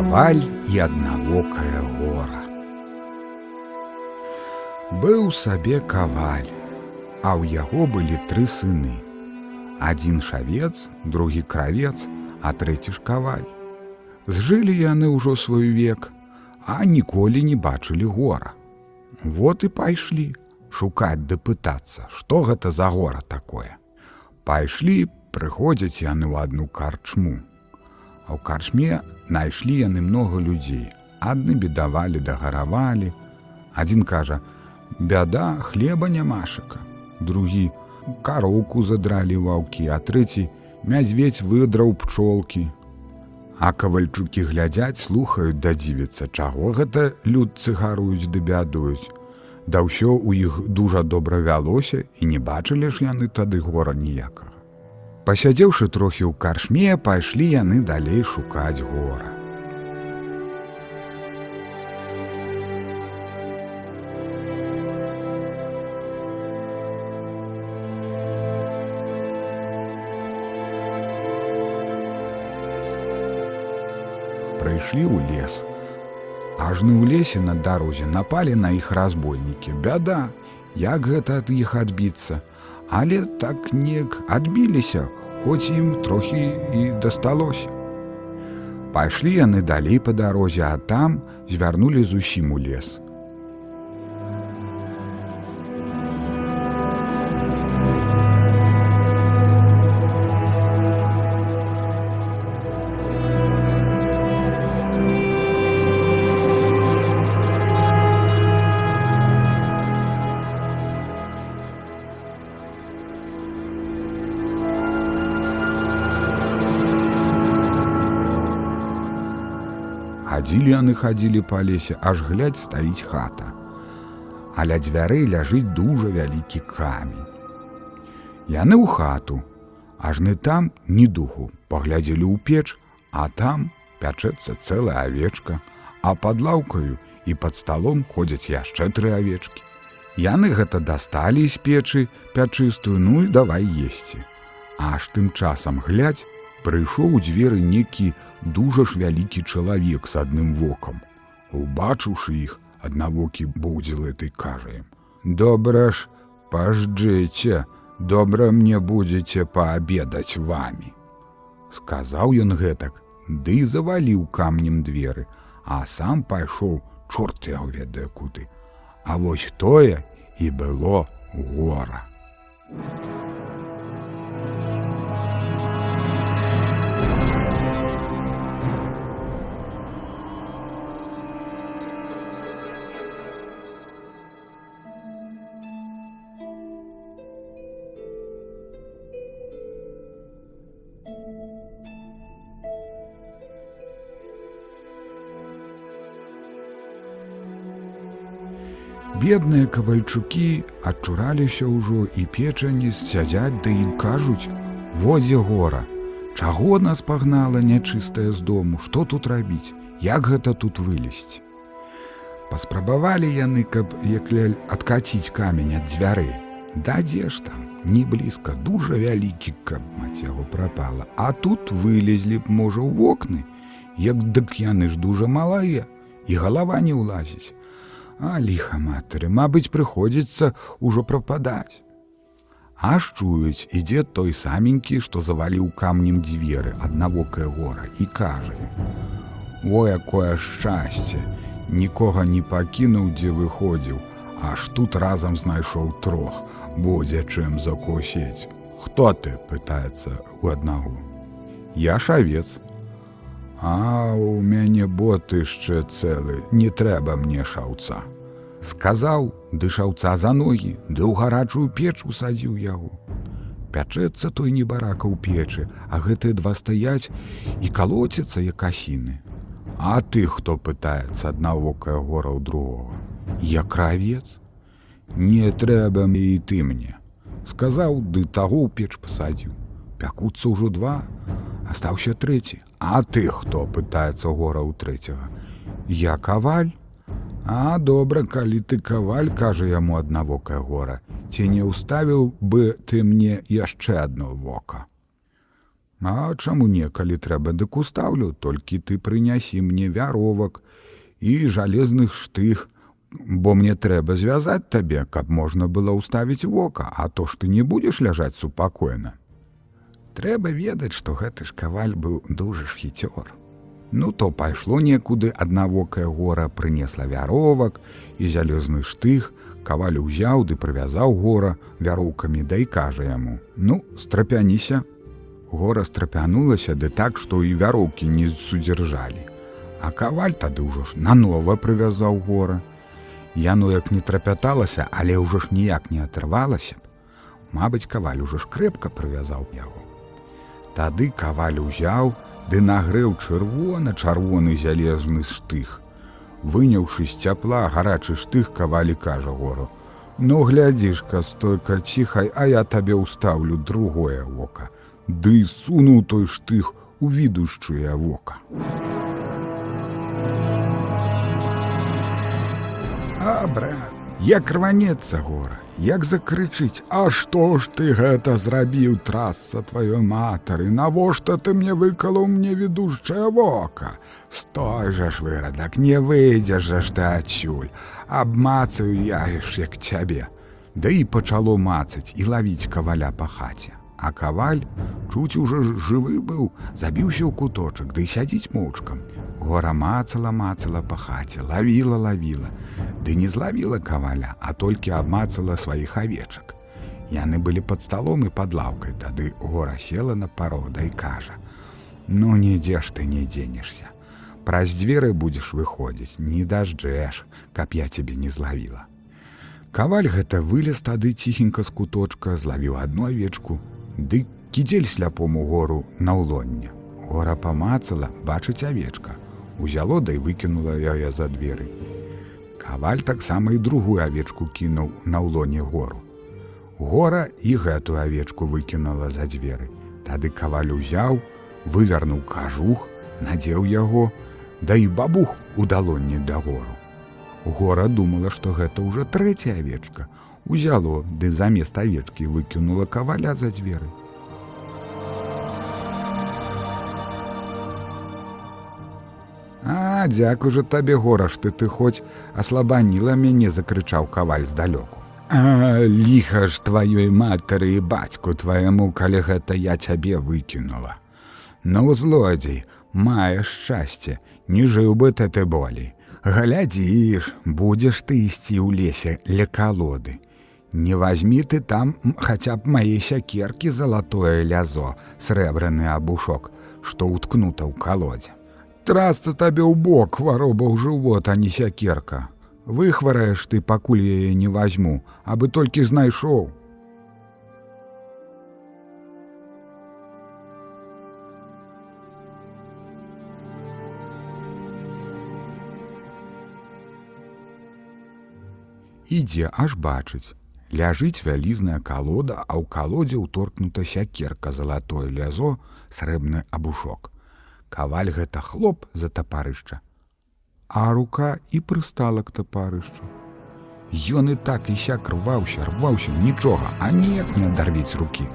Каваль і аднавокая гора. Быў сабе каваль, а ў яго былі тры сыны. Адзін шавец, другі кравец, а трэці ж каваль. Зжылі яны ўжо свой век, а ніколі не бачылі гора. Вот і пайшлі шукаць ды пытацца, што гэта за гора такое. Пайшлі, прыходзяць яны ў адну карчму. А ў карчме знайшлі яны многа людзей. Адны бедавалі, дагаравалі. Адзін кажа: « Бяда, хлеба нямашака. Другі кароўку задралі ваўкі, а трэці мядзведь выдраў пчолкі. А кавальчукі глядзяць, слухаюць да дзівіцца, чаго гэта людцы гаруюць ды бядуюць. Да ўсё ў іх дужа добра вялося і не бачылі ж яны тады гора ніякага. Пасядзеўшы трохі ў каршме, пайшлі яны далей шукаць гора. Прыйшлі ў лес. Ажны ў лесе на дарозе напалі на іх разбойнікі. Бяда, як гэта ад іх адбіцца, але так неяк адбіліся, хоць ім трохі і дасталося. Пайшлі яны далей па дарозе, а там звярнулі зусім у лес. Хадзілі яны хадзілі па лесе, аж глядзь стаіць хата. А ля дзвярэй ляжыць дужа вялікі камень. Яны ў хату, ажны там ні духу, паглядзелі ў печ, а там пячэцца цэлая авечка, а пад лаўкаю і пад сталом ходзяць яшчэ тры авечкі. Яны гэта дасталі з печы пячыстую, ну і давай есці. Аж тым часам глядзь, прыйшоў у дзверы некі дужа ж вялікі чалавек з адным вокам. Убачыўшы іх, аднавокі будзел этой кажаем: « Добра ж, пажджэце, добра мне будзеце паабедаць вамі. Сказаў ён гэтак, ды заваліў камнем дзверы, а сам пайшоў чорт яго ведае куды. А вось тое і было гора. Бедныя кавальчукі адчураліся ўжо і печані сядзяць ды ім кажуць: « Водзе гора, Чаго нас пагнала нячыстая з дому, што тут рабіць, як гэта тут вылезці. Паспрабавалі яны, каб як ляль адкаціць камень ад дзвяры. Да дзе ж там, не блізка, дужа вялікі, каб маць яго прапала, А тут вылезлі б, можа, ў вокны, як дык яны ж дужа малая і галава не ўлазіць. А ліха матары, мабыць, прыходзіцца ўжо прападаць. Аж чуюць, ідзе той саменькі, што заваліў камнем дзверы аднавокае гора і кажа: « О, якое шчасце! Нікога не пакінуў, дзе выходзіў, аж тут разам знайшоў трох, будзе чым закусець. Хто ты? пытаецца у аднаго. Я шавец. А у мяне боты яшчэ цэлы, не трэба мне шаўца. Сказаў дышаўца за ногі ды ў гарачую печ усадзіў яго. Пячэцца той небарака ў печы а гэтыя два стаяць і калоцяцца як асіны. А ты хто пытаецца аднавокая гора ў другога? Я кравец? Не трэба мне і ты мне. Сказаў ды таго ў печ пасадзіў. Пякуцца ўжо два астаўся трэці а ты хто пытаецца гора ў трэцяга я каваль А добра, калі ты каваль кажа яму аднавокае гора, ці не ўставіў бы ты мне яшчэ адно вока. А чаму некалі трэба дык устаўлю, толькі ты прынясі мне вяровак і жалезных штых, бо мне трэба звязаць табе, каб можна было ўставіць вока, а то ж ты не будзеш ляжаць супакойна. Трэба ведаць, што гэты ж каваль быў дужа ж хіцёр. Ну то пайшло некуды аднавокая гора прынесла вяровак і залезны штых, каваль узяў ды прывязаў гора вяроўкамі да і кажа яму: « Ну, страпяніся. Гора страпянулася ды так, што і вяроўкі не судзяржалі. А каваль тады ўжо ж нанова прывязаў гора. Яно як не трапяталася, але ўжо ж ніяк не атрывалася б. Мабыць, каваль ужо ж крэпка прывязаў яго. Тады каваль узяў, ды нагрэў чырвона чырвоны залезны штых. Выняўшы з цяпла гарачы штых кавалі кажа гору: « Ну глядзішка, стойка ціхай, а я табе ўстаўлю другое вока. Ды сунуў той штых у відушчуе вока. А брат, як рванецца гора, як закрычыць, А што ж ты гэта зрабіў трасца тваёй матары, Навошта ты мне выкалаў мне ведушчае вока. Стой жа ж вырадак, не выйдзеш жа ж ты адсюль, абмацаю яеш як цябе. Да і пачало мацаць і лавіць каваля па хаце. А каваль чуць уже жывы быў, забіўся ў куточак, ды сядзіць моўчкам. Гора мацала мацала па хаце, лавіла лавіла, Ды не злавіла каваля, а толькі абмацала сваіх авечак. Яны былі пад сталом і пад лаўкай, тады гора села на парода і кажа: « Ну нідзе ж ты не дзенешся. Праз дзверы будзеш выходзіць, не дажджэш, каб я цябе не злавіла. Каваль гэта вылез тады ціхенька з куточка, злавіў адну авечку, ды кідзель сляпому гору на ўлонне. Гора памацала, бачыць авечка, узяло да і выкінула яе за дзверы. Каваль таксама і другую авечку кінуў на ўлоне гору. Гора і гэтую авечку выкінула за дзверы. Тады каваль узяў, вывернуў кажух, надзеў яго, да і бабух у далонні да гору. Гора думала, што гэта ўжо трэцяя авечка, узяло, ды замест авечкі выкінула каваля за дзверы. А дзякуй жа табе гора, што ты хоць аслабаніла мяне, закрычаў каваль здалёку. А ліха ж тваёй матары і бацьку твайму, калі гэта я цябе выкінула. Ну злодзей, маеш шчасце, не жыў бы ты ты болей. Глядзіш, будзеш ты ісці ў лесе ля калоды. Не возьми ты там хаця б мае сякеркі залатое лязо, срэбраны абушок, што ўткнута ў калодзе. Траста табе ў бок хвароба ў жывот, а не сякерка. Выхвараеш ты, пакуль яе не возьму, абы толькі знайшоў. Ідзе аж бачыць. Ляжыць вялізная калода, а ў калодзе ўторкнута сякерка залатое лязо, срэбны абушок. Каваль гэта хлоп за тапарышча. А рука і прыстала к тапарышчу. Ён і так і сяк рваўся, рваўся нічога, а неяк не адарвіць рукі.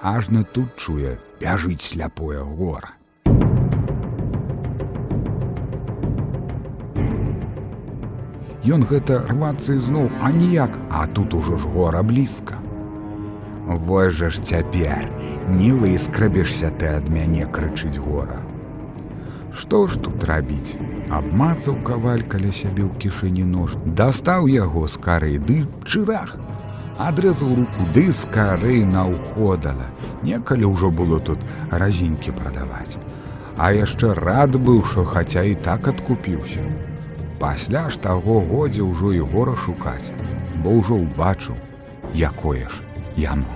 Ажна тут чуе, бяжыць сляпое гора. Ён гэта рвацца ізноў, а ніяк, а тут ужо ж гора блізка. Вось жа ж цяпер, не выскрабешся ты ад мяне крычыць гора. Што ж тут рабіць? Абмацаў каваль каля сябе ў кішэні нож, дастаў яго з кары ды чырах. Адрэзаў руку ды з кары наўходала. Некалі ўжо было тут разінькі прадаваць. А яшчэ рад быў, што хаця і так адкупіўся. Пасля ж таго годзе ўжо і гора шукаць, бо ўжо ўбачыў, якое ж яно.